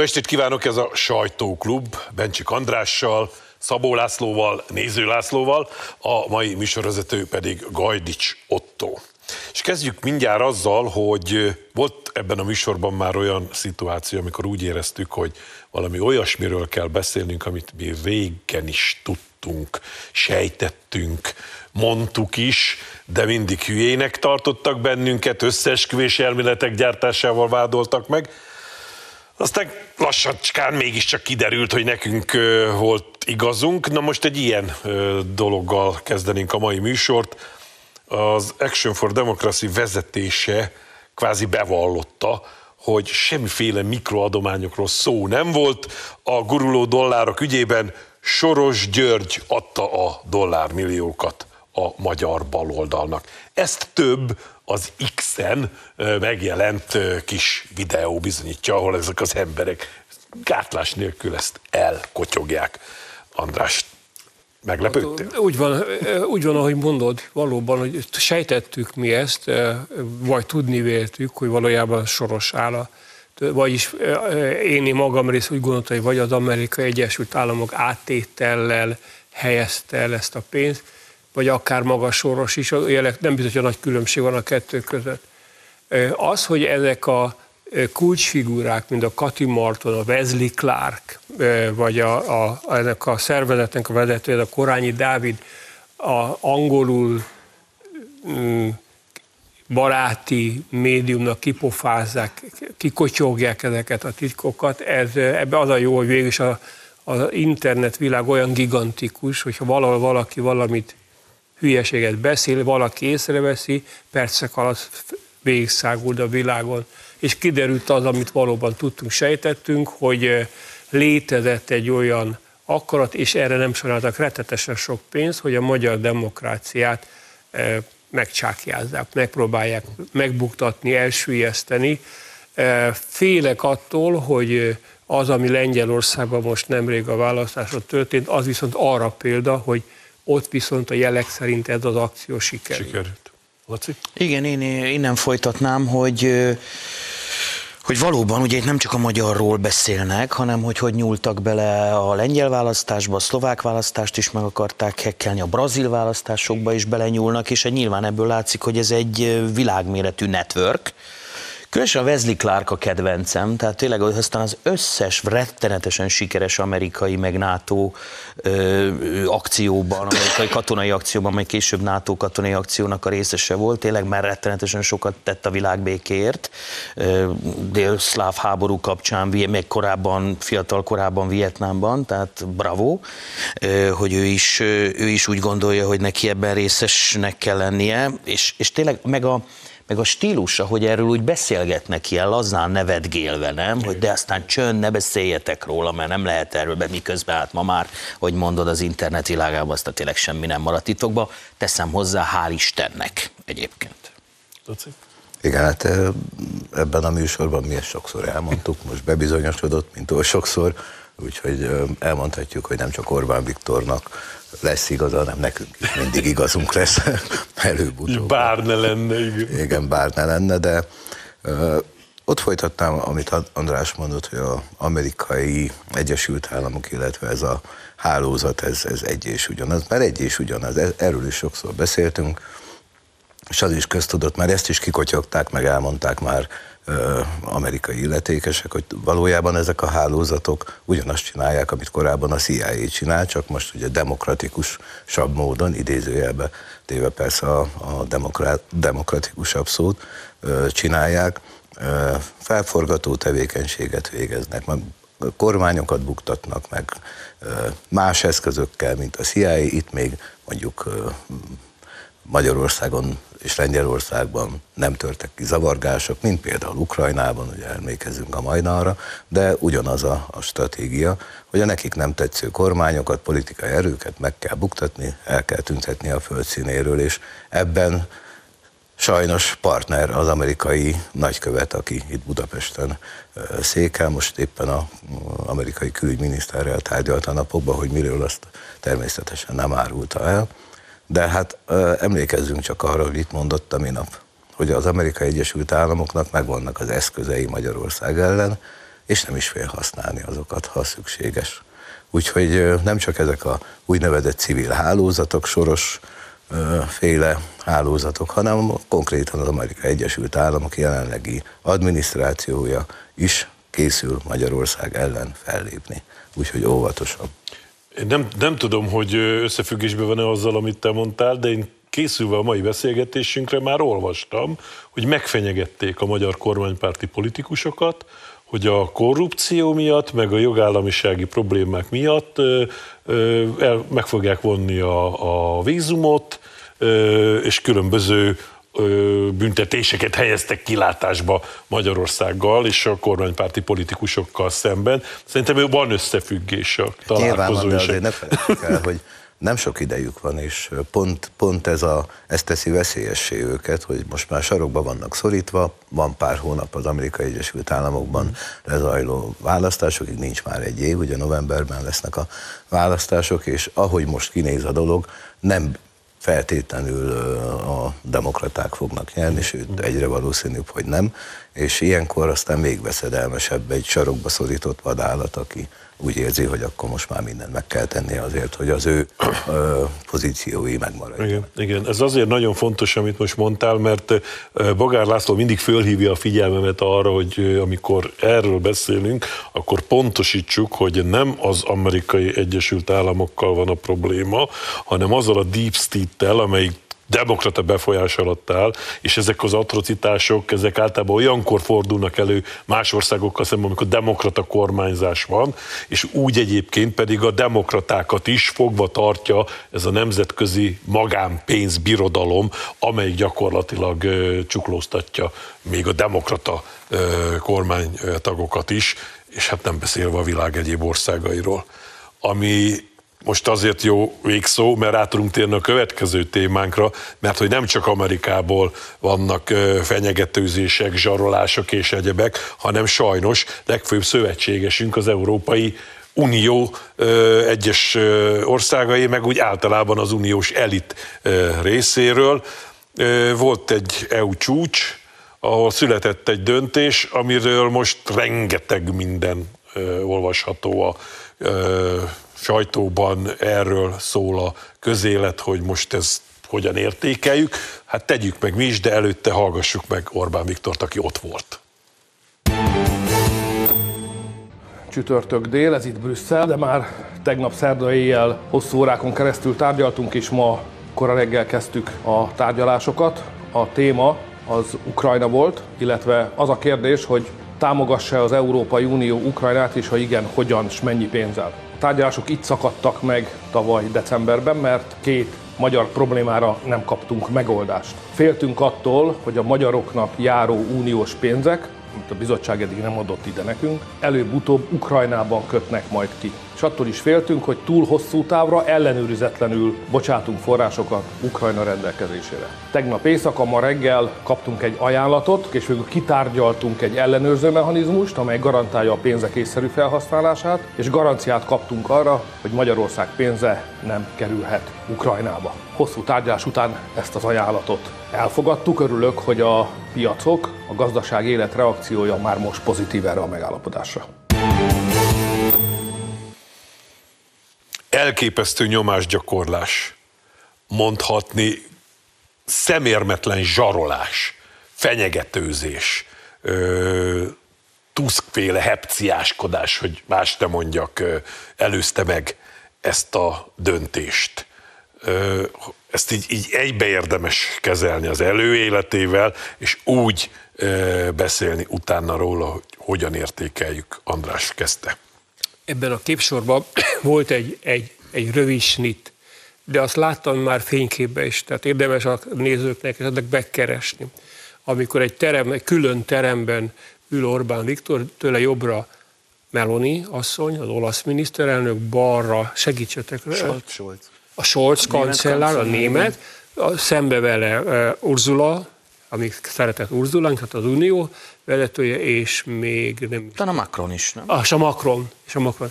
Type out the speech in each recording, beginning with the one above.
Jó estét kívánok, ez a Sajtóklub Bencsik Andrással, Szabó Lászlóval, Néző Lászlóval, a mai műsorvezető pedig Gajdics Otto. És kezdjük mindjárt azzal, hogy volt ebben a műsorban már olyan szituáció, amikor úgy éreztük, hogy valami olyasmiről kell beszélnünk, amit mi régen is tudtunk, sejtettünk, mondtuk is, de mindig hülyének tartottak bennünket, összeesküvés elméletek gyártásával vádoltak meg, aztán lassacskán mégiscsak kiderült, hogy nekünk volt igazunk. Na most egy ilyen dologgal kezdenénk a mai műsort. Az Action for Democracy vezetése kvázi bevallotta, hogy semmiféle mikroadományokról szó nem volt. A guruló dollárok ügyében Soros György adta a dollármilliókat a magyar baloldalnak. Ezt több az X-en megjelent kis videó bizonyítja, ahol ezek az emberek gátlás nélkül ezt elkotyogják. András, meglepődtél? Hát, úgy van, úgy van, ahogy mondod, valóban, hogy sejtettük mi ezt, vagy tudni véltük, hogy valójában soros áll a vagyis én magam rész úgy gondoltam, hogy vagy az Amerikai Egyesült Államok áttétellel helyezte el ezt a pénzt, vagy akár maga Soros is, nem biztos, hogy nagy különbség van a kettő között. Az, hogy ezek a kulcsfigurák, mint a Kati Marton, a Wesley Clark, vagy a, a, ennek a szervezetnek a vezetője, a Korányi Dávid, a angolul mm, baráti médiumnak kipofázzák, kikotyogják ezeket a titkokat. Ez, ebbe az a jó, hogy végül is a, az internet világ olyan gigantikus, hogyha valahol valaki valamit hülyeséget beszél, valaki észreveszi, percek alatt végigszáguld a világon. És kiderült az, amit valóban tudtunk, sejtettünk, hogy eh, létezett egy olyan akarat, és erre nem sajnáltak rettetesen sok pénz, hogy a magyar demokráciát eh, megcsákjázzák, megpróbálják megbuktatni, elsüllyeszteni. Eh, félek attól, hogy az, ami Lengyelországban most nemrég a választáson történt, az viszont arra példa, hogy ott viszont a jelek szerint ez az akció sikerült. Sikerült. Laci? Igen, én innen folytatnám, hogy hogy valóban ugye itt nem csak a magyarról beszélnek, hanem hogy hogy nyúltak bele a lengyel választásba, a szlovák választást is meg akarták hekkelni, a brazil választásokba is belenyúlnak, és nyilván ebből látszik, hogy ez egy világméretű network, Különösen a Wesley Clark a kedvencem, tehát tényleg aztán az összes rettenetesen sikeres amerikai meg NATO ö, akcióban, amerikai katonai akcióban, amely később NATO katonai akciónak a részese volt, tényleg már rettenetesen sokat tett a világ békéért, dél-szláv háború kapcsán, még korábban, fiatal korában Vietnámban, tehát bravo, ö, hogy ő is, ő is úgy gondolja, hogy neki ebben részesnek kell lennie, és, és tényleg meg a meg a stílusa, hogy erről úgy beszélgetnek ilyen lazán nevetgélve, nem? Hogy de aztán csönd, ne beszéljetek róla, mert nem lehet erről be, miközben hát ma már, hogy mondod, az internet világában azt tényleg semmi nem maradt titokba. Teszem hozzá, hál' Istennek egyébként. Igen, hát ebben a műsorban mi ezt sokszor elmondtuk, most bebizonyosodott, mint oly sokszor, úgyhogy elmondhatjuk, hogy nem csak Orbán Viktornak lesz igaza, hanem nekünk is mindig igazunk lesz előbb-utóbb. Bár ne lenne, igen. Igen, bár ne lenne, de ö, ott folytattam, amit András mondott, hogy az amerikai Egyesült Államok, illetve ez a hálózat, ez, ez egy és ugyanaz, mert egy és ugyanaz, e, erről is sokszor beszéltünk, és az is köztudott, mert ezt is kikotyogták, meg elmondták már amerikai illetékesek, hogy valójában ezek a hálózatok ugyanazt csinálják, amit korábban a CIA csinál, csak most ugye demokratikusabb módon, idézőjelbe téve persze a, a demokrat, demokratikusabb szót csinálják, felforgató tevékenységet végeznek, meg kormányokat buktatnak meg más eszközökkel, mint a CIA, itt még mondjuk Magyarországon és Lengyelországban nem törtek ki zavargások, mint például Ukrajnában, ugye emlékezünk a Majdanra, de ugyanaz a, a stratégia, hogy a nekik nem tetsző kormányokat, politikai erőket meg kell buktatni, el kell tüntetni a földszínéről, és ebben sajnos partner az amerikai nagykövet, aki itt Budapesten székel, most éppen az amerikai külügyminiszterrel tárgyalt a napokban, hogy miről azt természetesen nem árulta el, de hát emlékezzünk csak arra, hogy itt mondott a minap, hogy az Amerikai Egyesült Államoknak megvannak az eszközei Magyarország ellen, és nem is fél használni azokat, ha szükséges. Úgyhogy nem csak ezek a úgynevezett civil hálózatok, soros féle hálózatok, hanem konkrétan az Amerikai Egyesült Államok jelenlegi adminisztrációja is készül Magyarország ellen fellépni. Úgyhogy óvatosabb. Én nem, nem tudom, hogy összefüggésben van-e azzal, amit te mondtál, de én készülve a mai beszélgetésünkre már olvastam, hogy megfenyegették a magyar kormánypárti politikusokat, hogy a korrupció miatt, meg a jogállamisági problémák miatt ö, ö, el, meg fogják vonni a, a vízumot, ö, és különböző büntetéseket helyeztek kilátásba Magyarországgal és a kormánypárti politikusokkal szemben. Szerintem van összefüggés a találkozó Nyilván de ne el, hogy nem sok idejük van, és pont, pont ez, a, ez teszi veszélyessé őket, hogy most már sarokba vannak szorítva, van pár hónap az Amerikai Egyesült Államokban lezajló választásokig, nincs már egy év, ugye novemberben lesznek a választások, és ahogy most kinéz a dolog, nem feltétlenül a demokraták fognak nyerni, sőt egyre valószínűbb, hogy nem, és ilyenkor aztán még veszedelmesebb egy sarokba szorított vadállat, aki úgy érzi, hogy akkor most már mindent meg kell tenni azért, hogy az ő ö, pozíciói megmaradjanak. Igen, igen, ez azért nagyon fontos, amit most mondtál, mert Bogár László mindig fölhívja a figyelmemet arra, hogy amikor erről beszélünk, akkor pontosítsuk, hogy nem az amerikai Egyesült Államokkal van a probléma, hanem azzal a deep state-tel, amelyik demokrata befolyás alatt áll, és ezek az atrocitások, ezek általában olyankor fordulnak elő más országokkal szemben, amikor demokrata kormányzás van, és úgy egyébként pedig a demokratákat is fogva tartja ez a nemzetközi magánpénzbirodalom, amely gyakorlatilag csuklóztatja még a demokrata kormánytagokat is, és hát nem beszélve a világ egyéb országairól. Ami most azért jó végszó, mert át tudunk térni a következő témánkra, mert hogy nem csak Amerikából vannak fenyegetőzések, zsarolások és egyebek, hanem sajnos legfőbb szövetségesünk az Európai Unió egyes országai, meg úgy általában az uniós elit részéről. Volt egy EU csúcs, ahol született egy döntés, amiről most rengeteg minden olvasható a sajtóban erről szól a közélet, hogy most ez hogyan értékeljük. Hát tegyük meg mi is, de előtte hallgassuk meg Orbán Viktort, aki ott volt. Csütörtök dél, ez itt Brüsszel, de már tegnap szerda éjjel hosszú órákon keresztül tárgyaltunk, és ma kora reggel kezdtük a tárgyalásokat. A téma az Ukrajna volt, illetve az a kérdés, hogy támogassa az Európai Unió Ukrajnát, és ha igen, hogyan és mennyi pénzzel tárgyalások itt szakadtak meg tavaly decemberben, mert két magyar problémára nem kaptunk megoldást. Féltünk attól, hogy a magyaroknak járó uniós pénzek, amit a bizottság eddig nem adott ide nekünk, előbb-utóbb Ukrajnában kötnek majd ki és attól is féltünk, hogy túl hosszú távra ellenőrizetlenül bocsátunk forrásokat Ukrajna rendelkezésére. Tegnap éjszaka, ma reggel kaptunk egy ajánlatot, és végül kitárgyaltunk egy ellenőrző mechanizmust, amely garantálja a pénzek észszerű felhasználását, és garanciát kaptunk arra, hogy Magyarország pénze nem kerülhet Ukrajnába. Hosszú tárgyalás után ezt az ajánlatot elfogadtuk. Örülök, hogy a piacok, a gazdaság élet reakciója már most pozitív erre a megállapodásra. Elképesztő nyomásgyakorlás, mondhatni szemérmetlen zsarolás, fenyegetőzés, tuszkféle hepciáskodás, hogy más te mondjak, előzte meg ezt a döntést. Ö, ezt így, így egybe érdemes kezelni az előéletével, és úgy ö, beszélni utána róla, hogy hogyan értékeljük. András kezdte ebben a képsorban volt egy, egy, egy rövid snit, de azt láttam már fényképbe is, tehát érdemes a nézőknek ezek megkeresni. Amikor egy, terem, egy külön teremben ül Orbán Viktor, tőle jobbra Meloni asszony, az olasz miniszterelnök, balra, segítsetek. Scholz. A Scholz kancellár, a német, a, szembe vele uh, Ursula, amíg szeretett Ursula, tehát az Unió vezetője, és még nem... Talán a Macron is, nem? Ah, és a Macron, és a Macron.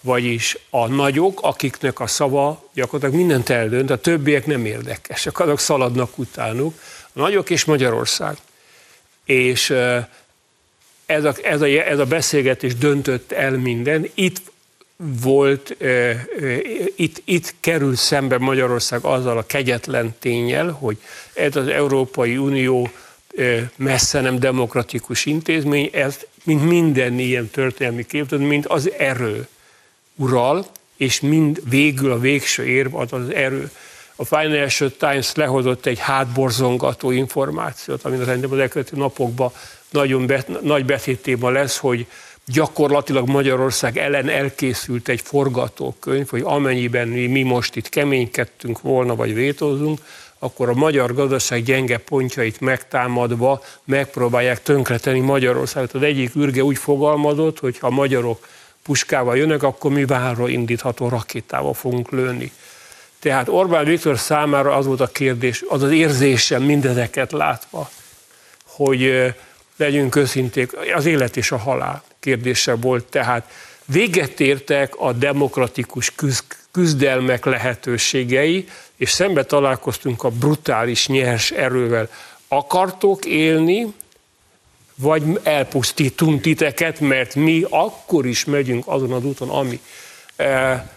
Vagyis a nagyok, akiknek a szava gyakorlatilag mindent eldönt, a többiek nem érdekesek, azok szaladnak utánuk. A nagyok és Magyarország. És ez a, ez, a, ez a beszélgetés döntött el minden. Itt volt, itt, itt kerül szembe Magyarország azzal a kegyetlen tényel, hogy ez az Európai Unió messze nem demokratikus intézmény, ez, mint minden ilyen történelmi képzet, mint az erő ural, és mind végül a végső érv az az erő. A Financial Times lehozott egy hátborzongató információt, ami az elkövetkező napokban nagyon bet, nagy betétében lesz, hogy gyakorlatilag Magyarország ellen elkészült egy forgatókönyv, hogy amennyiben mi, mi most itt keménykedtünk volna, vagy vétózunk, akkor a magyar gazdaság gyenge pontjait megtámadva megpróbálják tönkretenni Magyarországot. Az egyik ürge úgy fogalmazott, hogy ha magyarok puskával jönnek, akkor mi várra indítható rakétával fogunk lőni. Tehát Orbán Viktor számára az volt a kérdés, az az érzésem mindezeket látva, hogy legyünk őszinték, az élet és a halál kérdése volt, tehát véget értek a demokratikus küzdelmek lehetőségei, és szembe találkoztunk a brutális, nyers erővel. Akartok élni, vagy elpusztítunk titeket, mert mi akkor is megyünk azon az úton, ami.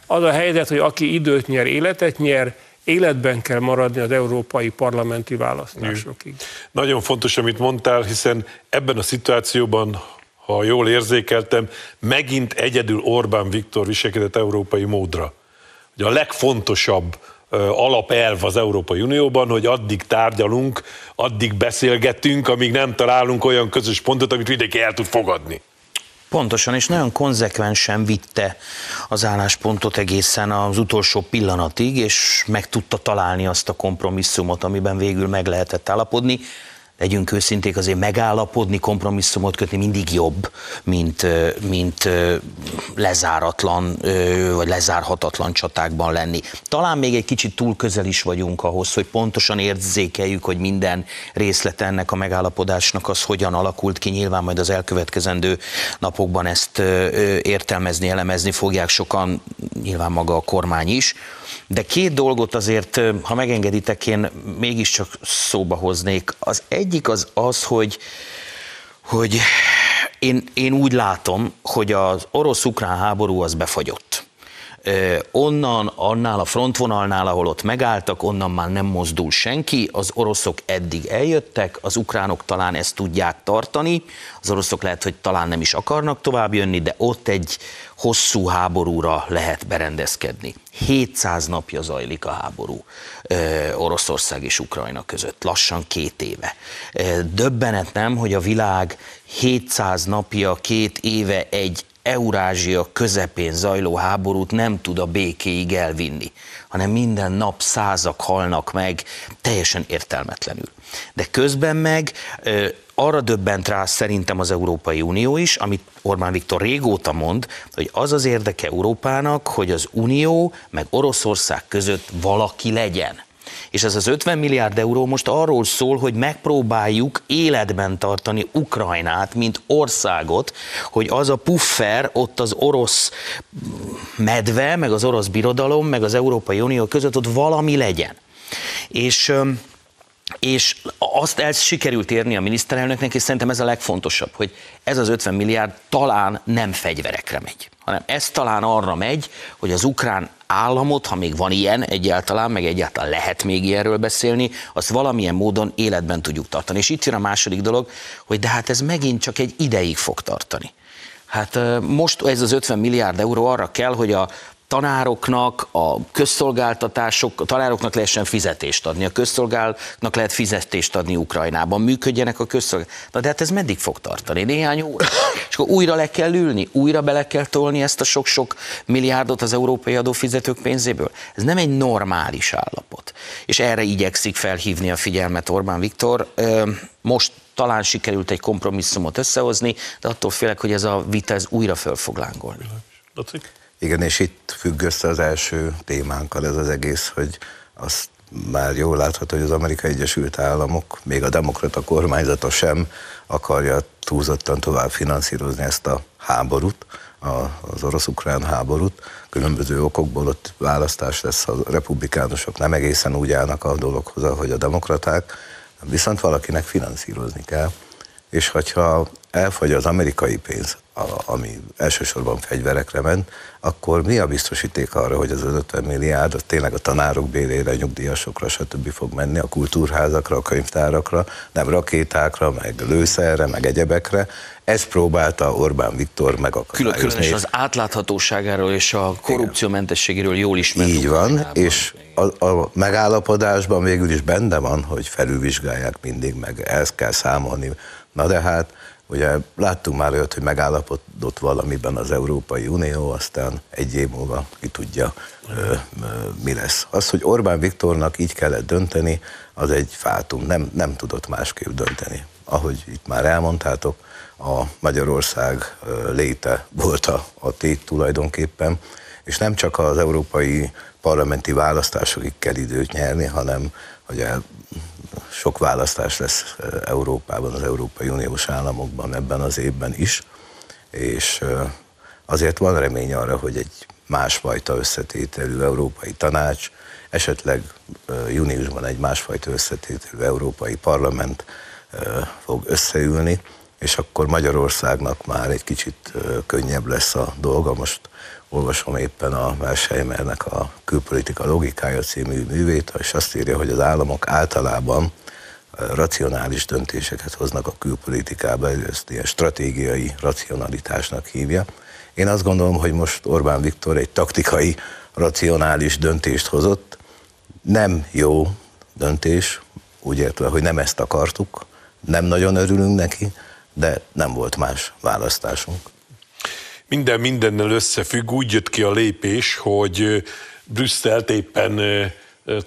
Az a helyzet, hogy aki időt nyer, életet nyer, életben kell maradni az európai parlamenti választásokig. Nagyon fontos, amit mondtál, hiszen ebben a szituációban, ha jól érzékeltem, megint egyedül Orbán Viktor viselkedett európai módra. Ugye a legfontosabb alapelv az Európai Unióban, hogy addig tárgyalunk, addig beszélgetünk, amíg nem találunk olyan közös pontot, amit mindenki el tud fogadni. Pontosan, és nagyon konzekvensen vitte az álláspontot egészen az utolsó pillanatig, és meg tudta találni azt a kompromisszumot, amiben végül meg lehetett állapodni legyünk őszinték, azért megállapodni, kompromisszumot kötni mindig jobb, mint, mint lezáratlan vagy lezárhatatlan csatákban lenni. Talán még egy kicsit túl közel is vagyunk ahhoz, hogy pontosan érzékeljük, hogy minden részlet ennek a megállapodásnak az hogyan alakult ki. Nyilván majd az elkövetkezendő napokban ezt értelmezni, elemezni fogják sokan, nyilván maga a kormány is. De két dolgot azért, ha megengeditek, én mégiscsak szóba hoznék. Az egyik az az, hogy, hogy én, én úgy látom, hogy az orosz-ukrán háború az befagyott. Onnan, annál a frontvonalnál, ahol ott megálltak, onnan már nem mozdul senki, az oroszok eddig eljöttek, az ukránok talán ezt tudják tartani, az oroszok lehet, hogy talán nem is akarnak tovább jönni, de ott egy hosszú háborúra lehet berendezkedni. 700 napja zajlik a háború Oroszország és Ukrajna között, lassan két éve. Döbbenet nem, hogy a világ 700 napja, két éve egy Eurázsia közepén zajló háborút nem tud a békéig elvinni, hanem minden nap százak halnak meg, teljesen értelmetlenül. De közben meg arra döbbent rá szerintem az Európai Unió is, amit Orbán Viktor régóta mond, hogy az az érdeke Európának, hogy az Unió meg Oroszország között valaki legyen. És ez az 50 milliárd euró most arról szól, hogy megpróbáljuk életben tartani Ukrajnát, mint országot, hogy az a puffer ott az orosz medve, meg az orosz birodalom, meg az Európai Unió között ott valami legyen. És és azt el sikerült érni a miniszterelnöknek, és szerintem ez a legfontosabb, hogy ez az 50 milliárd talán nem fegyverekre megy, hanem ez talán arra megy, hogy az ukrán államot, ha még van ilyen egyáltalán, meg egyáltalán lehet még ilyenről beszélni, azt valamilyen módon életben tudjuk tartani. És itt jön a második dolog, hogy de hát ez megint csak egy ideig fog tartani. Hát most ez az 50 milliárd euró arra kell, hogy a tanároknak, a közszolgáltatások, a tanároknak lehessen fizetést adni, a közszolgálnak lehet fizetést adni Ukrajnában, működjenek a közszolgáltatások. Na de hát ez meddig fog tartani? Néhány óra. És akkor újra le kell ülni, újra bele kell tolni ezt a sok-sok milliárdot az európai adófizetők pénzéből. Ez nem egy normális állapot. És erre igyekszik felhívni a figyelmet Orbán Viktor. Most talán sikerült egy kompromisszumot összehozni, de attól félek, hogy ez a vita ez újra föl fog lángolni. Igen, és itt függ össze az első témánkkal ez az egész, hogy azt már jól látható, hogy az Amerikai Egyesült Államok, még a demokrata kormányzata sem akarja túlzottan tovább finanszírozni ezt a háborút, az orosz-ukrán háborút. Különböző okokból ott választás lesz, a republikánusok nem egészen úgy állnak a dologhoz, ahogy a demokraták, viszont valakinek finanszírozni kell és hogyha elfogy az amerikai pénz, ami elsősorban fegyverekre ment, akkor mi a biztosíték arra, hogy az 50 milliárd az tényleg a tanárok bélére, a nyugdíjasokra, stb. fog menni, a kultúrházakra, a könyvtárakra, nem rakétákra, meg lőszerre, meg egyebekre. Ezt próbálta Orbán Viktor megakadályozni. Különösen az átláthatóságáról és a korrupciómentességéről jól ismert. Így van, és a, a megállapodásban végül is benne van, hogy felülvizsgálják mindig, meg ezt kell számolni. Na de hát Ugye láttunk már olyat, hogy megállapodott valamiben az Európai Unió, aztán egy év múlva ki tudja, ö, ö, mi lesz. Az, hogy Orbán Viktornak így kellett dönteni, az egy fátum, nem, nem tudott másképp dönteni. Ahogy itt már elmondtátok, a Magyarország léte volt a, a tét tulajdonképpen, és nem csak az európai parlamenti választásokig kell időt nyerni, hanem hogy sok választás lesz Európában, az Európai Uniós államokban ebben az évben is, és azért van remény arra, hogy egy másfajta összetételű Európai Tanács, esetleg júniusban egy másfajta összetételű Európai Parlament fog összeülni, és akkor Magyarországnak már egy kicsit könnyebb lesz a dolga. Most olvasom éppen a Versheimernek a Külpolitika logikája című művét, és azt írja, hogy az államok általában racionális döntéseket hoznak a külpolitikába, ezt ilyen stratégiai racionalitásnak hívja. Én azt gondolom, hogy most Orbán Viktor egy taktikai, racionális döntést hozott. Nem jó döntés, úgy értve, hogy nem ezt akartuk, nem nagyon örülünk neki, de nem volt más választásunk. Minden mindennel összefügg, úgy jött ki a lépés, hogy Brüsszelt éppen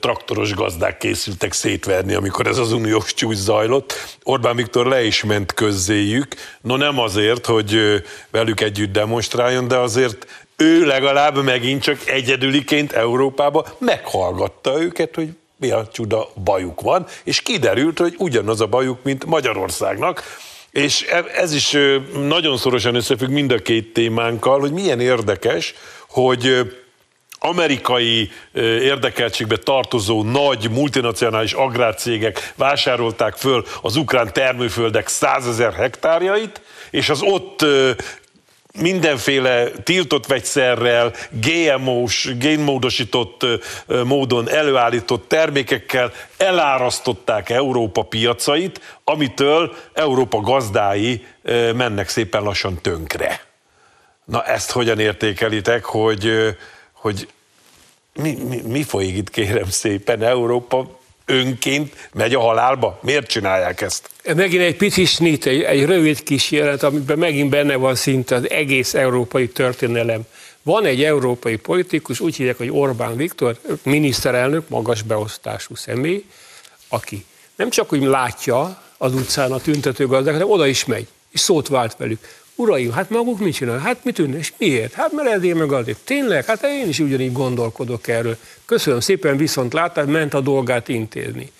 traktoros gazdák készültek szétverni, amikor ez az uniós csúcs zajlott. Orbán Viktor le is ment közzéjük, no nem azért, hogy velük együtt demonstráljon, de azért ő legalább megint csak egyedüliként Európába meghallgatta őket, hogy mi a csuda bajuk van, és kiderült, hogy ugyanaz a bajuk, mint Magyarországnak. És e, ez is nagyon szorosan összefügg mind a két témánkkal, hogy milyen érdekes, hogy amerikai érdekeltségbe tartozó nagy multinacionális agrárcégek vásárolták föl az ukrán termőföldek százezer hektárjait, és az ott mindenféle tiltott vegyszerrel, GMO-s, génmódosított módon előállított termékekkel elárasztották Európa piacait, amitől Európa gazdái mennek szépen lassan tönkre. Na ezt hogyan értékelitek, hogy, hogy mi, mi, mi folyik itt kérem szépen Európa önként megy a halálba? Miért csinálják ezt? Megint egy pici snit, egy, egy rövid kísérlet, amiben megint benne van szinte az egész európai történelem. Van egy európai politikus, úgy hívják, hogy Orbán Viktor, miniszterelnök, magas beosztású személy, aki nem csak úgy látja az utcán a tüntető gazdák, hanem oda is megy, és szót vált velük. Uraim, hát maguk mit csinál? Hát mit ünne? És miért? Hát mert ezért meg azért. Tényleg? Hát én is ugyanígy gondolkodok erről. Köszönöm szépen, viszont látás, ment a dolgát intézni.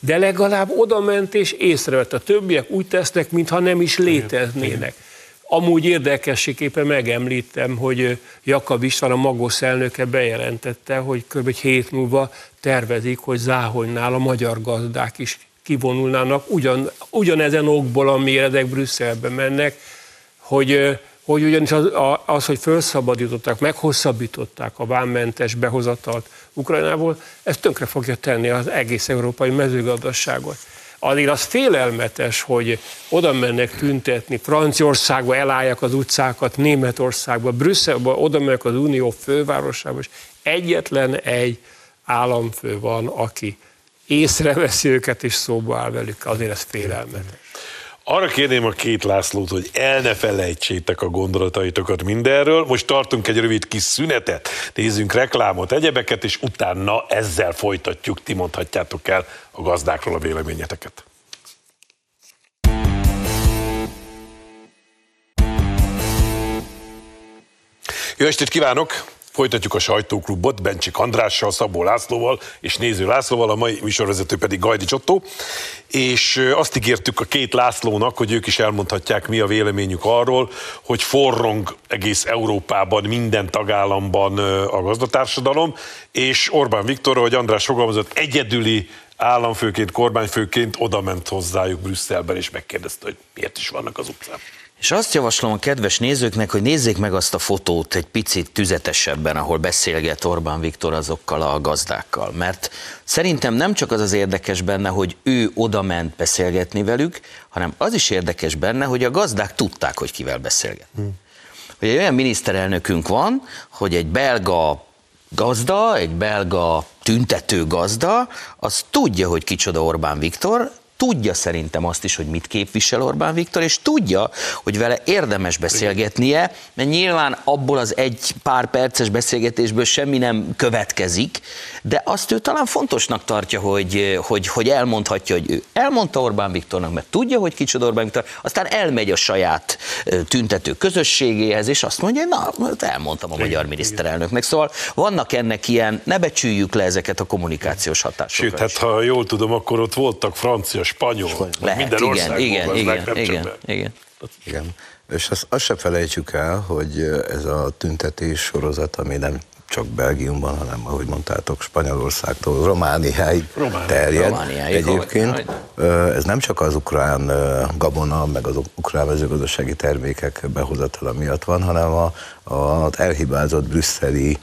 De legalább oda ment és észrevett. A többiek úgy tesznek, mintha nem is léteznének. Amúgy érdekességképpen megemlítem, hogy Jakab István, a Magos elnöke bejelentette, hogy kb. egy hét múlva tervezik, hogy Záhonynál a magyar gazdák is kivonulnának, ugyan, ugyanezen okból, amiért Brüsszelbe mennek, hogy, hogy ugyanis az, az, hogy felszabadították, meghosszabbították a vámmentes behozatalt Ukrajnából, ez tönkre fogja tenni az egész európai mezőgazdaságot. Azért az félelmetes, hogy oda mennek tüntetni, Franciaországba elállják az utcákat, Németországba, Brüsszelbe, oda mennek az Unió fővárosába, és egyetlen egy államfő van, aki észreveszi őket és szóba áll velük, azért ez félelmetes. Arra kérném a két Lászlót, hogy el ne felejtsétek a gondolataitokat mindenről. Most tartunk egy rövid kis szünetet, nézzünk reklámot, egyebeket, és utána ezzel folytatjuk. Ti mondhatjátok el a gazdákról a véleményeteket. Jó estét kívánok! Folytatjuk a sajtóklubot Bencsik Andrással, Szabó Lászlóval és Néző Lászlóval, a mai műsorvezető pedig Gajdi Csottó. És azt ígértük a két Lászlónak, hogy ők is elmondhatják, mi a véleményük arról, hogy forrong egész Európában, minden tagállamban a gazdatársadalom, és Orbán Viktor, hogy András fogalmazott, egyedüli államfőként, kormányfőként oda ment hozzájuk Brüsszelben, és megkérdezte, hogy miért is vannak az utcán. És azt javaslom a kedves nézőknek, hogy nézzék meg azt a fotót egy picit tüzetesebben, ahol beszélget Orbán Viktor azokkal a gazdákkal. Mert szerintem nem csak az az érdekes benne, hogy ő oda ment beszélgetni velük, hanem az is érdekes benne, hogy a gazdák tudták, hogy kivel beszélget. Hmm. Hogy egy olyan miniszterelnökünk van, hogy egy belga gazda, egy belga tüntető gazda, az tudja, hogy kicsoda Orbán Viktor, tudja szerintem azt is, hogy mit képvisel Orbán Viktor, és tudja, hogy vele érdemes beszélgetnie, mert nyilván abból az egy pár perces beszélgetésből semmi nem következik, de azt ő talán fontosnak tartja, hogy, hogy, hogy elmondhatja, hogy ő elmondta Orbán Viktornak, mert tudja, hogy kicsoda Orbán Viktor, aztán elmegy a saját tüntető közösségéhez, és azt mondja, na, hát elmondtam a magyar miniszterelnöknek. Szóval vannak ennek ilyen, ne becsüljük le ezeket a kommunikációs hatásokat. Sőt, hát ha jól tudom, akkor ott voltak francia spanyol, spanyol. Lehet, minden igen, igen, igen, igen, igen. igen. És azt, azt se felejtsük el, hogy ez a tüntetés sorozat, ami nem csak Belgiumban, hanem ahogy mondtátok, Spanyolországtól Romániáig Románia. terjed. Romániáig Egyébként ez nem csak az ukrán gabona, meg az ukrán mezőgazdasági termékek behozatala miatt van, hanem a, a elhibázott brüsszeli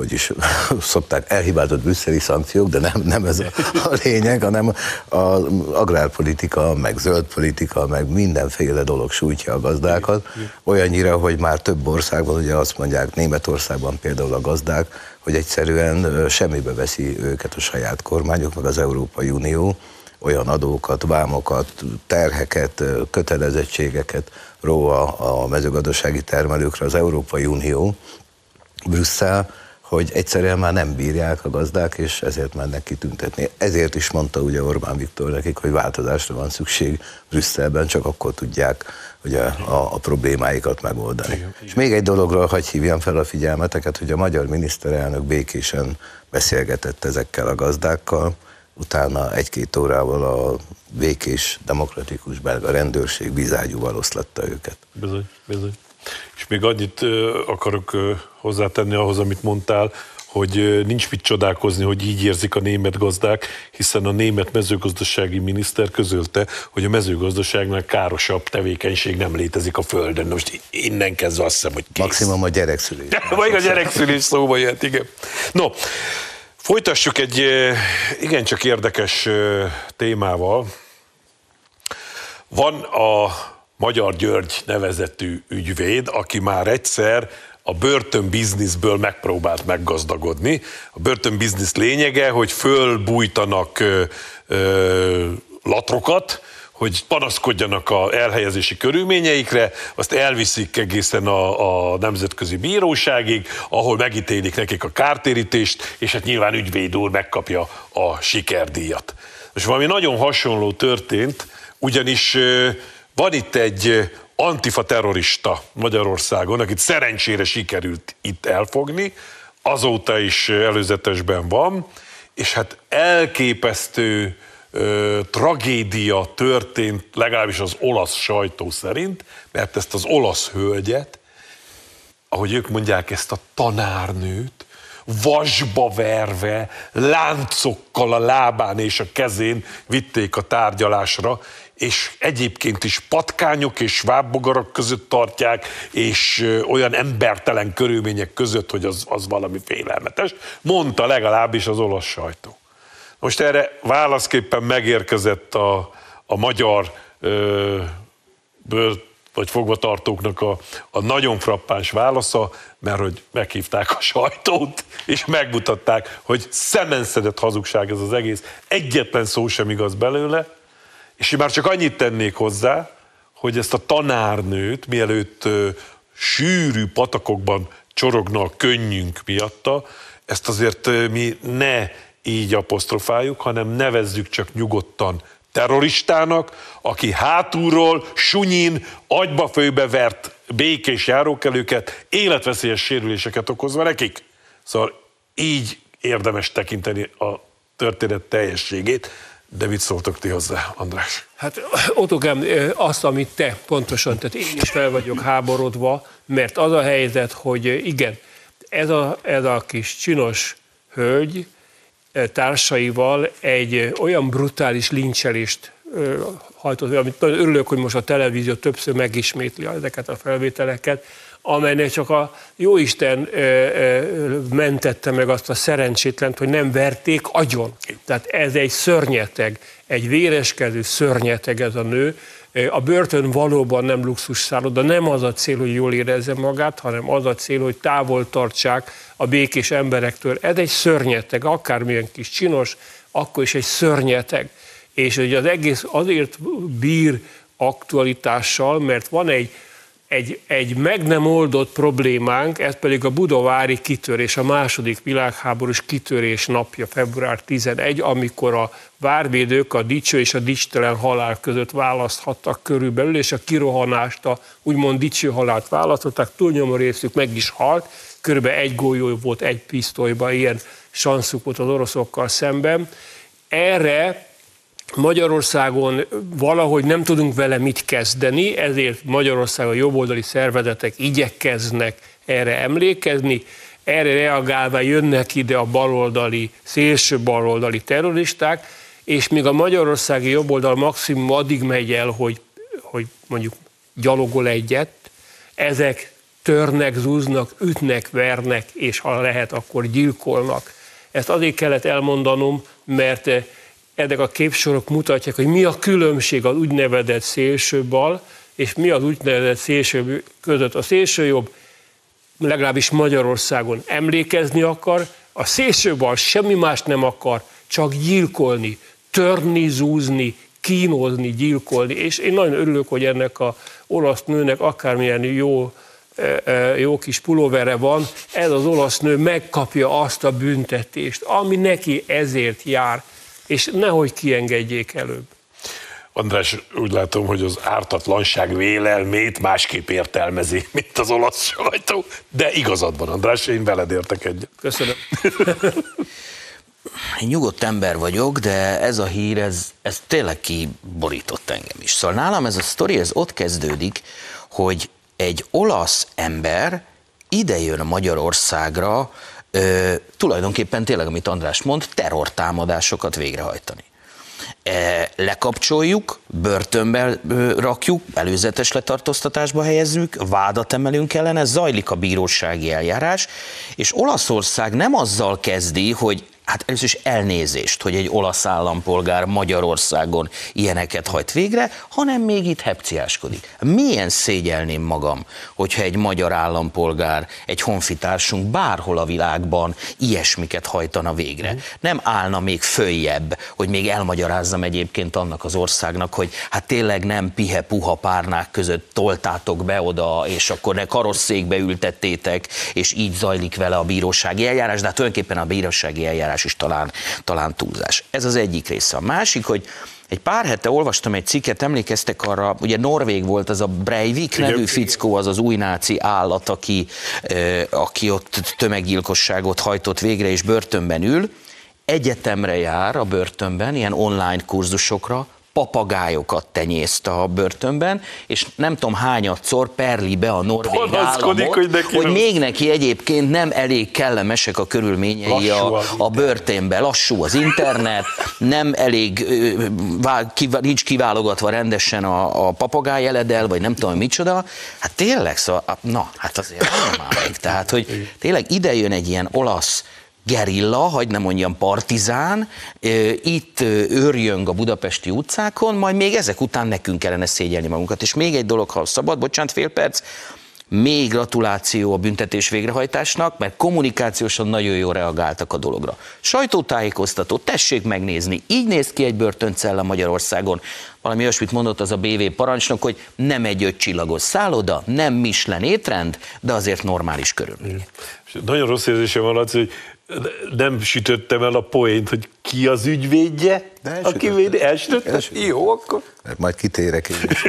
hogy is szokták elhibázott brüsszeli szankciók, de nem, nem ez a, a lényeg, hanem az agrárpolitika, meg zöldpolitika, meg mindenféle dolog sújtja a gazdákat, olyannyira, hogy már több országban, ugye azt mondják, Németországban például a gazdák, hogy egyszerűen semmibe veszi őket a saját kormányok, meg az Európai Unió, olyan adókat, vámokat, terheket, kötelezettségeket ró a mezőgazdasági termelőkre az Európai Unió, Brüsszel, hogy egyszerűen már nem bírják a gazdák, és ezért mennek kitüntetni. Ezért is mondta ugye Orbán Viktor nekik, hogy változásra van szükség Brüsszelben, csak akkor tudják ugye, a, a problémáikat megoldani. Igen, és még egy dologra hagy hívjam fel a figyelmeteket, hogy a magyar miniszterelnök békésen beszélgetett ezekkel a gazdákkal, utána egy-két órával a békés, demokratikus belga rendőrség bizágyúval oszlatta őket. Bizony, bizony. És még annyit akarok hozzátenni ahhoz, amit mondtál, hogy nincs mit csodálkozni, hogy így érzik a német gazdák, hiszen a német mezőgazdasági miniszter közölte, hogy a mezőgazdaságnál károsabb tevékenység nem létezik a Földön. Most innen kezdve azt hiszem, hogy kész. Maximum a gyerekszülés. Vagy a gyerekszülés szóba jött, igen. No, folytassuk egy igencsak érdekes témával. Van a Magyar György nevezetű ügyvéd, aki már egyszer a börtönbizniszből megpróbált meggazdagodni. A börtönbiznisz lényege, hogy fölbújtanak ö, ö, latrokat, hogy panaszkodjanak a elhelyezési körülményeikre, azt elviszik egészen a, a nemzetközi bíróságig, ahol megítélik nekik a kártérítést, és hát nyilván ügyvéd úr megkapja a sikerdíjat. Most valami nagyon hasonló történt, ugyanis van itt egy antifa terrorista Magyarországon, akit szerencsére sikerült itt elfogni, azóta is előzetesben van, és hát elképesztő ö, tragédia történt, legalábbis az olasz sajtó szerint, mert ezt az olasz hölgyet, ahogy ők mondják, ezt a tanárnőt, vasba verve, láncokkal a lábán és a kezén vitték a tárgyalásra, és egyébként is patkányok és vábbogarak között tartják, és olyan embertelen körülmények között, hogy az, az valami félelmetes, mondta legalábbis az olasz sajtó. Most erre válaszképpen megérkezett a, a magyar ö, bőr, vagy fogvatartóknak a, a nagyon frappáns válasza, mert hogy meghívták a sajtót, és megmutatták, hogy szemenszedett hazugság ez az egész, egyetlen szó sem igaz belőle, és én már csak annyit tennék hozzá, hogy ezt a tanárnőt, mielőtt ö, sűrű patakokban csorogna a könnyünk miatta, ezt azért ö, mi ne így apostrofáljuk, hanem nevezzük csak nyugodtan terroristának, aki hátulról, sunyin, agyba főbe vert békés járókelőket, életveszélyes sérüléseket okozva nekik. Szóval így érdemes tekinteni a történet teljességét. De mit szóltok ti hozzá, András? Hát Otokám, azt, amit te pontosan, tehát én is fel vagyok háborodva, mert az a helyzet, hogy igen, ez a, ez a kis csinos hölgy társaival egy olyan brutális lincselést hajtott, amit nagyon örülök, hogy most a televízió többször megismétli ezeket a felvételeket, amelynek csak a Jóisten mentette meg azt a szerencsétlent, hogy nem verték agyon. Tehát ez egy szörnyeteg, egy véreskedő szörnyeteg ez a nő. A börtön valóban nem luxus szálloda, nem az a cél, hogy jól érezze magát, hanem az a cél, hogy távol tartsák a békés emberektől. Ez egy szörnyeteg, akármilyen kis csinos, akkor is egy szörnyeteg. És hogy az egész azért bír aktualitással, mert van egy egy, egy meg nem oldott problémánk, ez pedig a budavári kitörés, a második világháborús kitörés napja, február 11, amikor a várvédők a dicső és a dicstelen halál között választhattak körülbelül, és a kirohanást, a úgymond dicső halált választották, túlnyomó részük meg is halt, körülbelül egy golyó volt egy pisztolyban, ilyen sanszuk volt az oroszokkal szemben. Erre Magyarországon valahogy nem tudunk vele mit kezdeni, ezért Magyarországon jobboldali szervezetek igyekeznek erre emlékezni, erre reagálva jönnek ide a baloldali, szélső baloldali terroristák, és míg a magyarországi jobboldal maximum addig megy el, hogy, hogy mondjuk gyalogol egyet, ezek törnek, zúznak, ütnek, vernek, és ha lehet, akkor gyilkolnak. Ezt azért kellett elmondanom, mert ezek a képsorok mutatják, hogy mi a különbség az úgynevezett szélső bal, és mi az úgynevezett szélső között. A szélső jobb legalábbis Magyarországon emlékezni akar, a szélső bal semmi más nem akar, csak gyilkolni, törni, zúzni, kínozni, gyilkolni. És én nagyon örülök, hogy ennek a olasz nőnek akármilyen jó e, e, jó kis pulóvere van, ez az olasz nő megkapja azt a büntetést, ami neki ezért jár és nehogy kiengedjék előbb. András, úgy látom, hogy az ártatlanság vélelmét másképp értelmezi, mint az olasz sajtó, de igazad van, András, én veled értek egyet. Köszönöm. Én nyugodt ember vagyok, de ez a hír, ez, ez tényleg kiborított engem is. Szóval nálam ez a sztori, ez ott kezdődik, hogy egy olasz ember ide jön Magyarországra ö, tulajdonképpen tényleg, amit András mond, terrortámadásokat végrehajtani. E, lekapcsoljuk, börtönbe rakjuk, előzetes letartóztatásba helyezzük, vádat emelünk ellene, zajlik a bírósági eljárás, és Olaszország nem azzal kezdi, hogy hát először is elnézést, hogy egy olasz állampolgár Magyarországon ilyeneket hajt végre, hanem még itt hepciáskodik. Milyen szégyelném magam, hogyha egy magyar állampolgár, egy honfitársunk bárhol a világban ilyesmiket hajtana végre. Nem állna még följebb, hogy még elmagyarázzam egyébként annak az országnak, hogy hát tényleg nem pihe-puha párnák között toltátok be oda, és akkor ne karosszékbe ültettétek, és így zajlik vele a bírósági eljárás, de hát tulajdonképpen a bírósági eljárás túlzás is talán, talán túlzás. Ez az egyik része. A másik, hogy egy pár hete olvastam egy cikket, emlékeztek arra, ugye Norvég volt az a Breivik nevű fickó, az az új náci állat, aki, aki ott tömeggyilkosságot hajtott végre és börtönben ül, egyetemre jár a börtönben, ilyen online kurzusokra, papagájokat tenyészt a börtönben, és nem tudom hányadszor perli be a norvég államot, hogy, neki hogy még neki egyébként nem elég kellemesek a körülményei a, a börtönben. Lassú az internet, nem elég, nincs kiválogatva rendesen a, a papagáj eledel, vagy nem tudom micsoda. Hát tényleg, szóval, na, hát azért nem már Tehát, hogy tényleg ide jön egy ilyen olasz gerilla, hagy nem mondjam partizán, itt őrjöng a budapesti utcákon, majd még ezek után nekünk kellene szégyelni magunkat. És még egy dolog, ha szabad, bocsánat, fél perc, még gratuláció a büntetés végrehajtásnak, mert kommunikációsan nagyon jól reagáltak a dologra. Sajtótájékoztató, tessék megnézni, így néz ki egy börtöncella Magyarországon. Valami olyasmit mondott az a BV parancsnok, hogy nem egy ötcsillagos szálloda, nem Michelin étrend, de azért normális körülmények. Nagyon rossz érzésem van, hogy nem sütöttem el a poént, hogy ki az ügyvédje, De aki védi, elsütötted? Elsütötted. Jó, akkor. Mert majd kitérek én is.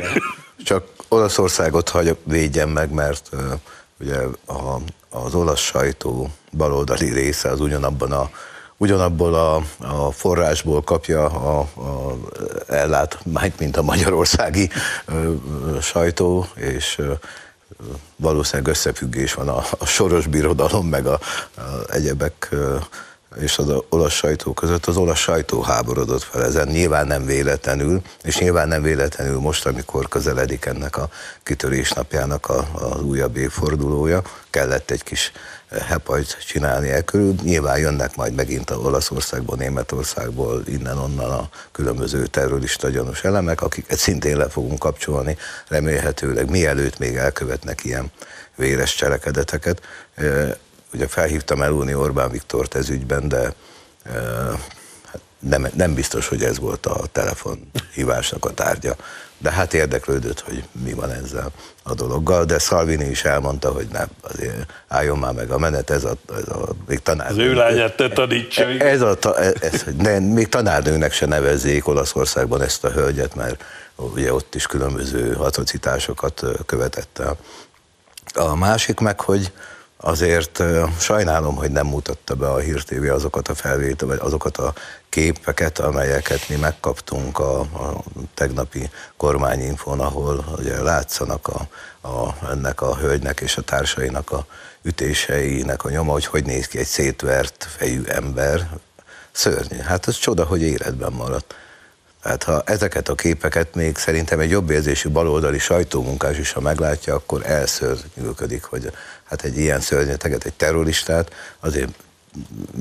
Csak Olaszországot hagyok, védjem meg, mert uh, ugye a, az olasz sajtó baloldali része az ugyanabban a ugyanabból a, a forrásból kapja a, a ellátmányt, mint a magyarországi ö, ö, sajtó, és ö, valószínűleg összefüggés van a, a soros birodalom, meg a, a egyebek és az olasz sajtó között. Az olasz sajtó háborodott fel ezen, nyilván nem véletlenül, és nyilván nem véletlenül most, amikor közeledik ennek a kitörésnapjának a, az újabb évfordulója, kellett egy kis hepajt csinálni el körül. Nyilván jönnek majd megint a Olaszországból, Németországból, innen-onnan a különböző terrorista gyanús elemek, akiket szintén le fogunk kapcsolni, remélhetőleg mielőtt még elkövetnek ilyen véres cselekedeteket. E, Ugye felhívtam Meloni Orbán Viktort ez ügyben, de e, hát nem, nem biztos, hogy ez volt a telefonhívásnak a tárgya. De hát érdeklődött, hogy mi van ezzel a dologgal, de Salvini is elmondta, hogy nem, azért álljon már meg a menet, ez a, ez a még tanár. Az ő lányát te tanítsa. Ez a, ta- ez, hogy ne, még tanárnőnek se nevezzék Olaszországban ezt a hölgyet, mert ugye ott is különböző atrocitásokat ö, követett el. A másik meg, hogy azért sajnálom, hogy nem mutatta be a Hír TV azokat a felvétel, vagy azokat a képeket, amelyeket mi megkaptunk a, a tegnapi kormányinfon, ahol ugye látszanak a, a, ennek a hölgynek és a társainak a ütéseinek a nyoma, hogy hogy néz ki egy szétvert fejű ember. Szörnyű. Hát az csoda, hogy életben maradt. Tehát ha ezeket a képeket még szerintem egy jobb érzésű baloldali sajtómunkás is, ha meglátja, akkor elszörnyűködik, hogy hát egy ilyen szörnyeteget, egy terroristát azért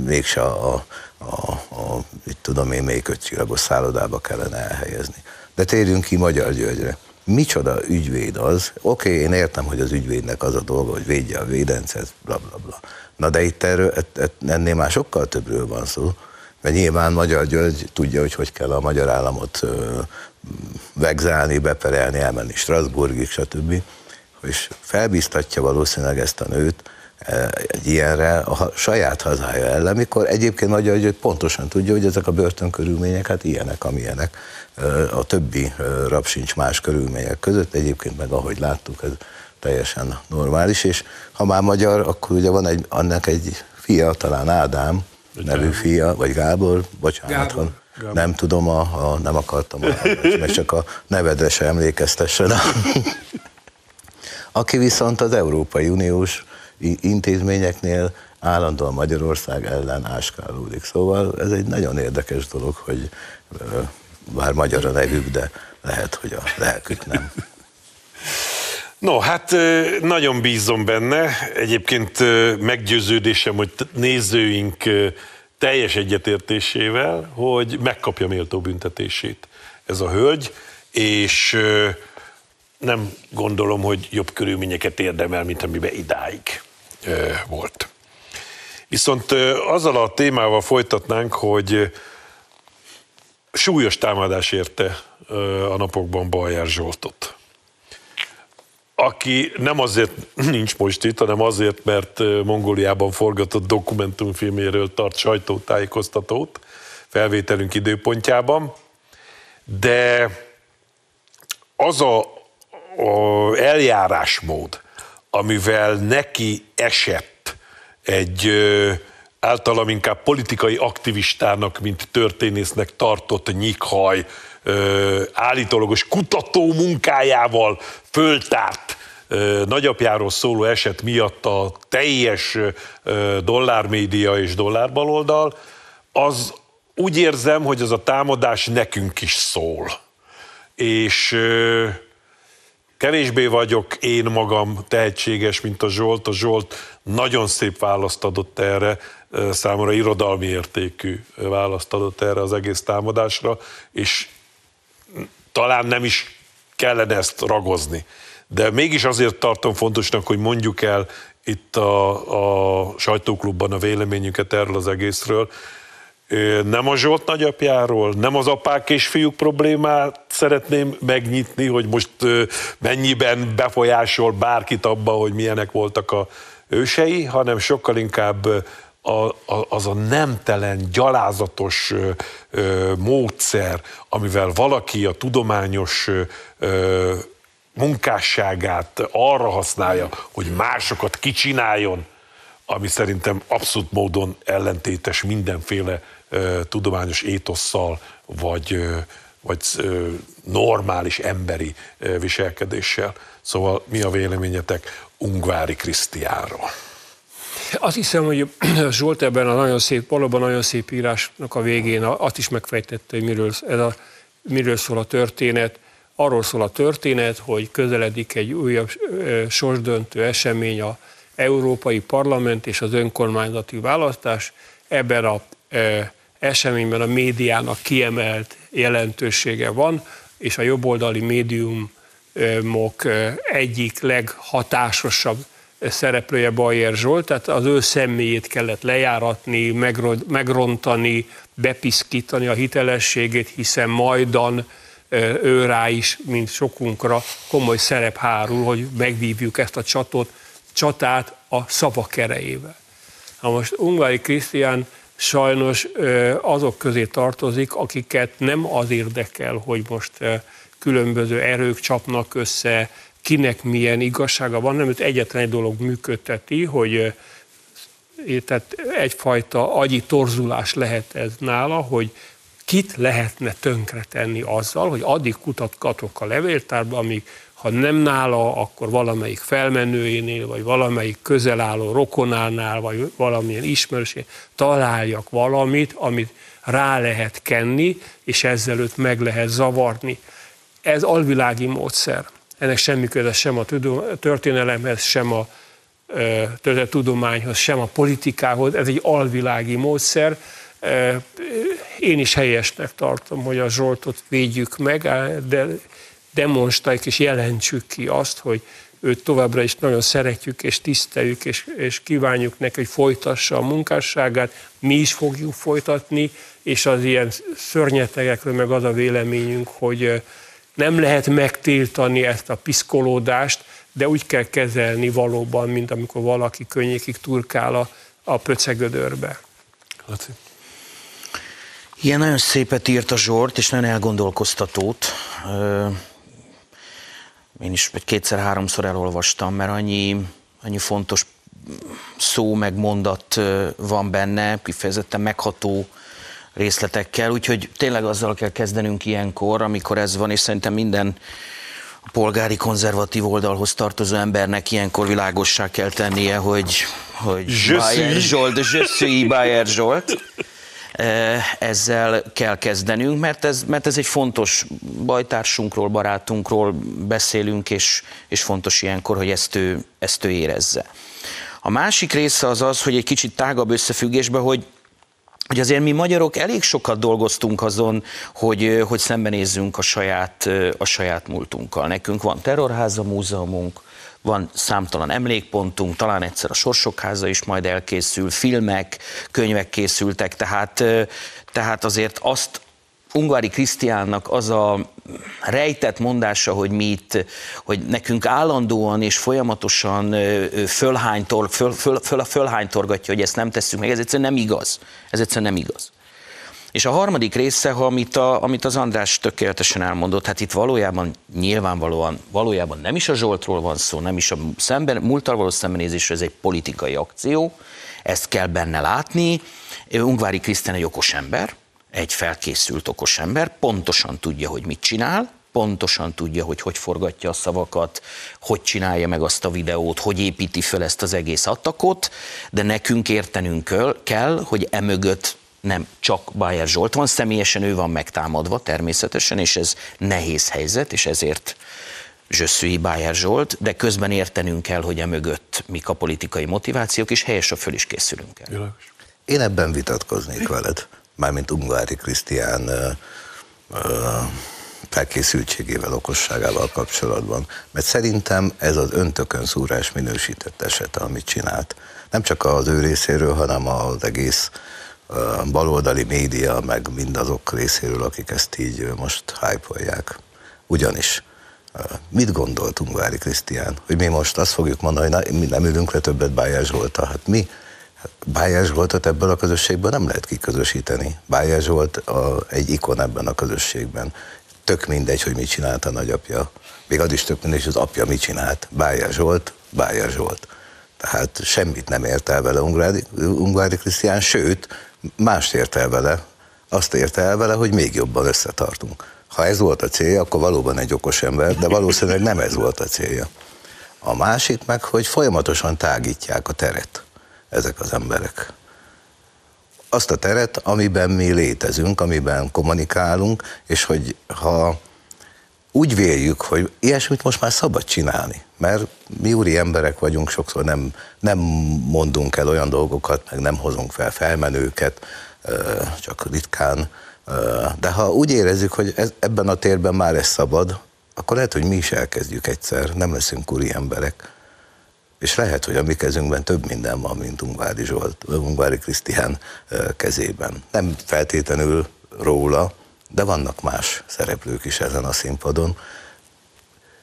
mégse a, a, a, a mit tudom én, melyik ötcsillagos szállodába kellene elhelyezni. De térjünk ki Magyar Györgyre. Micsoda ügyvéd az? Oké, okay, én értem, hogy az ügyvédnek az a dolga, hogy védje a védencet, bla bla bla. Na de itt erről, ennél már sokkal többről van szó. Mert nyilván Magyar György tudja, hogy hogy kell a magyar államot vegzálni, beperelni, elmenni Strasbourgig, stb. És felbíztatja valószínűleg ezt a nőt eh, egy ilyenre a ha- saját hazája ellen, mikor egyébként Magyar György pontosan tudja, hogy ezek a börtönkörülmények hát ilyenek, amilyenek. Ö, A többi ö, rab sincs más körülmények között, egyébként meg ahogy láttuk, ez teljesen normális, és ha már magyar, akkor ugye van egy, annak egy fia, talán Ádám, nevű fia, vagy Gábor, bocsánat, Gábor. Gábor. Gábor. nem tudom, a, a, nem akartam, a, meg csak a nevedre se emlékeztessen. Aki viszont az Európai Uniós intézményeknél állandóan Magyarország ellen áskálódik. Szóval ez egy nagyon érdekes dolog, hogy bár magyar a nevük, de lehet, hogy a lelkük nem. No, hát nagyon bízom benne. Egyébként meggyőződésem, hogy nézőink teljes egyetértésével, hogy megkapja méltó büntetését ez a hölgy, és nem gondolom, hogy jobb körülményeket érdemel, mint amiben idáig volt. Viszont azzal a témával folytatnánk, hogy súlyos támadás érte a napokban Bajer Zsoltot aki nem azért nincs most itt, hanem azért, mert Mongóliában forgatott dokumentumfilméről tart sajtótájékoztatót felvételünk időpontjában, de az a, a eljárásmód, amivel neki esett egy ö, általam inkább politikai aktivistának, mint történésznek tartott nyikhaj, állítólagos kutató munkájával föltárt ö, nagyapjáról szóló eset miatt a teljes dollármédia és dollárbaloldal, az úgy érzem, hogy az a támadás nekünk is szól. És ö, kevésbé vagyok én magam tehetséges, mint a Zsolt. A Zsolt nagyon szép választ adott erre, számomra irodalmi értékű választ adott erre az egész támadásra, és talán nem is kellene ezt ragozni. De mégis azért tartom fontosnak, hogy mondjuk el itt a, a sajtóklubban a véleményünket erről az egészről. Nem a Zsolt nagyapjáról, nem az apák és fiúk problémát szeretném megnyitni, hogy most mennyiben befolyásol bárkit abba, hogy milyenek voltak a ősei, hanem sokkal inkább a, a, az a nemtelen, gyalázatos ö, módszer, amivel valaki a tudományos ö, munkásságát arra használja, hogy másokat kicsináljon, ami szerintem abszolút módon ellentétes mindenféle tudományos étosszal, vagy, vagy normális emberi viselkedéssel. Szóval mi a véleményetek Ungvári Krisztiánról? Azt hiszem, hogy Zsolt ebben a nagyon szép, valóban nagyon szép írásnak a végén azt is megfejtette, hogy miről, ez a, miről szól a történet. Arról szól a történet, hogy közeledik egy újabb sorsdöntő esemény, a Európai Parlament és az önkormányzati választás. Ebben a eseményben a médiának kiemelt jelentősége van, és a jobboldali médiumok egyik leghatásosabb szereplője Bajer Zsolt, tehát az ő személyét kellett lejáratni, megrontani, bepiszkítani a hitelességét, hiszen majdan ő rá is, mint sokunkra komoly szerep hárul, hogy megvívjuk ezt a csatot, csatát a szavak erejével. Na most Ungvári Krisztián sajnos azok közé tartozik, akiket nem az érdekel, hogy most különböző erők csapnak össze, kinek milyen igazsága van, nem őt egyetlen egy dolog működteti, hogy tehát egyfajta agyi torzulás lehet ez nála, hogy kit lehetne tönkretenni azzal, hogy addig kutatgatok a levéltárba, amíg ha nem nála, akkor valamelyik felmenőjénél, vagy valamelyik közel álló rokonánál, vagy valamilyen ismerősén találjak valamit, amit rá lehet kenni, és ezzel őt meg lehet zavarni. Ez alvilági módszer ennek semmi köze sem a történelemhez, sem a tudományhoz, sem a politikához, ez egy alvilági módszer. Én is helyesnek tartom, hogy a Zsoltot védjük meg, de demonstráljuk és jelentsük ki azt, hogy őt továbbra is nagyon szeretjük és tiszteljük, és, és kívánjuk neki, hogy folytassa a munkásságát, mi is fogjuk folytatni, és az ilyen szörnyetegekről meg az a véleményünk, hogy nem lehet megtiltani ezt a piszkolódást, de úgy kell kezelni valóban, mint amikor valaki könnyékig turkál a, a pöcegödörbe. Laci. Ilyen nagyon szépet írt a Zsort, és nagyon elgondolkoztatót. Én is egy kétszer-háromszor elolvastam, mert annyi, annyi fontos szó meg mondat van benne, kifejezetten megható részletekkel, úgyhogy tényleg azzal kell kezdenünk ilyenkor, amikor ez van, és szerintem minden a polgári konzervatív oldalhoz tartozó embernek ilyenkor világossá kell tennie, hogy, hogy Bayer Zsolt, je suis Bayer Zsolt. E, ezzel kell kezdenünk, mert ez, mert ez egy fontos bajtársunkról, barátunkról beszélünk, és, és fontos ilyenkor, hogy ezt ő, ezt ő érezze. A másik része az az, hogy egy kicsit tágabb összefüggésbe, hogy hogy azért mi magyarok elég sokat dolgoztunk azon, hogy, hogy szembenézzünk a saját, a saját múltunkkal. Nekünk van terrorháza múzeumunk, van számtalan emlékpontunk, talán egyszer a Sorsok háza is majd elkészül, filmek, könyvek készültek, tehát, tehát azért azt Ungvári Krisztiánnak az a rejtett mondása, hogy mi itt, hogy nekünk állandóan és folyamatosan fölhánytor, föl, föl, föl, fölhánytorgatja, hogy ezt nem tesszük meg, ez egyszerűen nem igaz. Ez egyszerűen nem igaz. És a harmadik része, amit, a, amit az András tökéletesen elmondott, hát itt valójában nyilvánvalóan, valójában nem is a Zsoltról van szó, nem is a szemben, múltal való szembenézésről, ez egy politikai akció, ezt kell benne látni. Ungvári Krisztián egy okos ember, egy felkészült okos ember, pontosan tudja, hogy mit csinál, pontosan tudja, hogy hogy forgatja a szavakat, hogy csinálja meg azt a videót, hogy építi fel ezt az egész attakot, de nekünk értenünk kell, hogy emögött nem csak Bayer Zsolt van, személyesen ő van megtámadva természetesen, és ez nehéz helyzet, és ezért Zsösszői Bayer Zsolt, de közben értenünk kell, hogy emögött mik a politikai motivációk, és helyesen föl is készülünk el. Én ebben vitatkoznék veled mármint Ungvári Krisztián felkészültségével, okosságával kapcsolatban. Mert szerintem ez az öntökön szúrás minősített esete, amit csinált. Nem csak az ő részéről, hanem az egész baloldali média, meg mindazok részéről, akik ezt így most hype Ugyanis mit gondolt Ungvári Krisztián? Hogy mi most azt fogjuk mondani, hogy mi nem ülünk le többet Bájás Zsoltal. Hát mi Bájás Zsoltot ebből a közösségből nem lehet kiközösíteni. Bájás Zsolt a, egy ikon ebben a közösségben. Tök mindegy, hogy mit csinált a nagyapja. Még az is tök mindegy, hogy az apja mit csinált. Bájás Zsolt, Bájás Zsolt. Tehát semmit nem ért el vele Ungvári, Ungvári Krisztián, sőt, mást ért el vele. Azt érte el vele, hogy még jobban összetartunk. Ha ez volt a célja, akkor valóban egy okos ember, de valószínűleg nem ez volt a célja. A másik meg, hogy folyamatosan tágítják a teret ezek az emberek. Azt a teret, amiben mi létezünk, amiben kommunikálunk, és hogy ha úgy véljük, hogy ilyesmit most már szabad csinálni, mert mi úri emberek vagyunk, sokszor nem, nem mondunk el olyan dolgokat, meg nem hozunk fel felmenőket, csak ritkán, de ha úgy érezzük, hogy ez, ebben a térben már ez szabad, akkor lehet, hogy mi is elkezdjük egyszer, nem leszünk úri emberek. És lehet, hogy a mi kezünkben több minden van, mint Ungvári Zsolt, Ungvári Krisztián kezében. Nem feltétlenül róla, de vannak más szereplők is ezen a színpadon.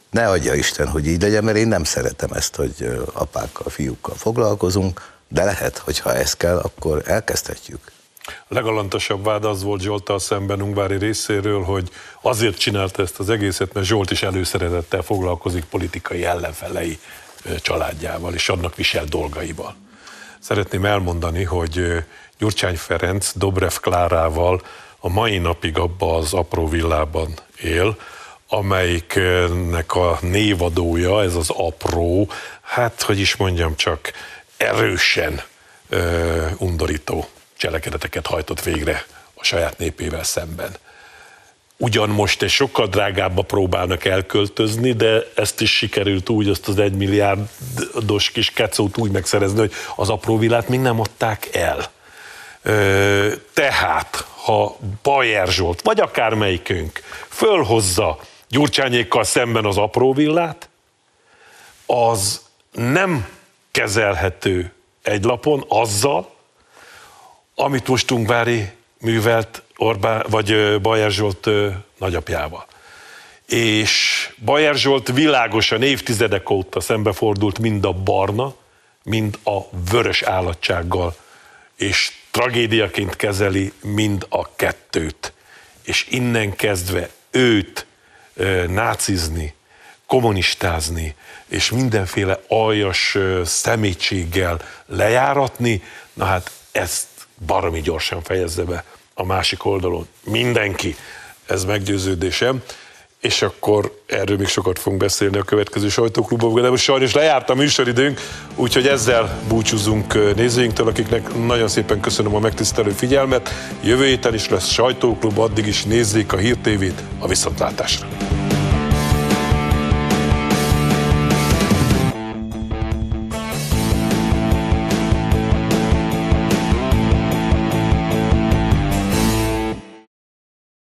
Ne adja Isten, hogy így legyen, mert én nem szeretem ezt, hogy apákkal, fiúkkal foglalkozunk, de lehet, hogy ha ez kell, akkor elkezdhetjük. A legalantosabb vád az volt Zsoltal szemben Ungvári részéről, hogy azért csinálta ezt az egészet, mert Zsolt is előszeretettel foglalkozik politikai ellenfelei családjával és annak visel dolgaival. Szeretném elmondani, hogy Gyurcsány Ferenc Dobrev Klárával a mai napig abba az apró villában él, amelyiknek a névadója, ez az apró, hát hogy is mondjam csak, erősen ö, undorító cselekedeteket hajtott végre a saját népével szemben. Ugyan most egy sokkal drágábba próbálnak elköltözni, de ezt is sikerült úgy, azt az egymilliárdos kis kecót úgy megszerezni, hogy az apró villát még nem adták el. Tehát, ha Bajer Zsolt, vagy akármelyikünk fölhozza Gyurcsányékkal szemben az apró villát, az nem kezelhető egy lapon azzal, amit most Ungvári művelt Orbán, vagy Bajer Zsolt nagyapjával. És Bajer Zsolt világosan évtizedek óta szembefordult mind a barna, mind a vörös állatsággal, és tragédiaként kezeli mind a kettőt. És innen kezdve őt nácizni, kommunistázni, és mindenféle aljas szemétséggel lejáratni, na hát ezt baromi gyorsan fejezze be a másik oldalon. Mindenki. Ez meggyőződésem. És akkor erről még sokat fogunk beszélni a következő sajtóklubokban, de most sajnos lejárt a műsoridőnk, úgyhogy ezzel búcsúzunk nézőinktől, akiknek nagyon szépen köszönöm a megtisztelő figyelmet. Jövő héten is lesz sajtóklub, addig is nézzék a Hír TV-t a viszontlátásra.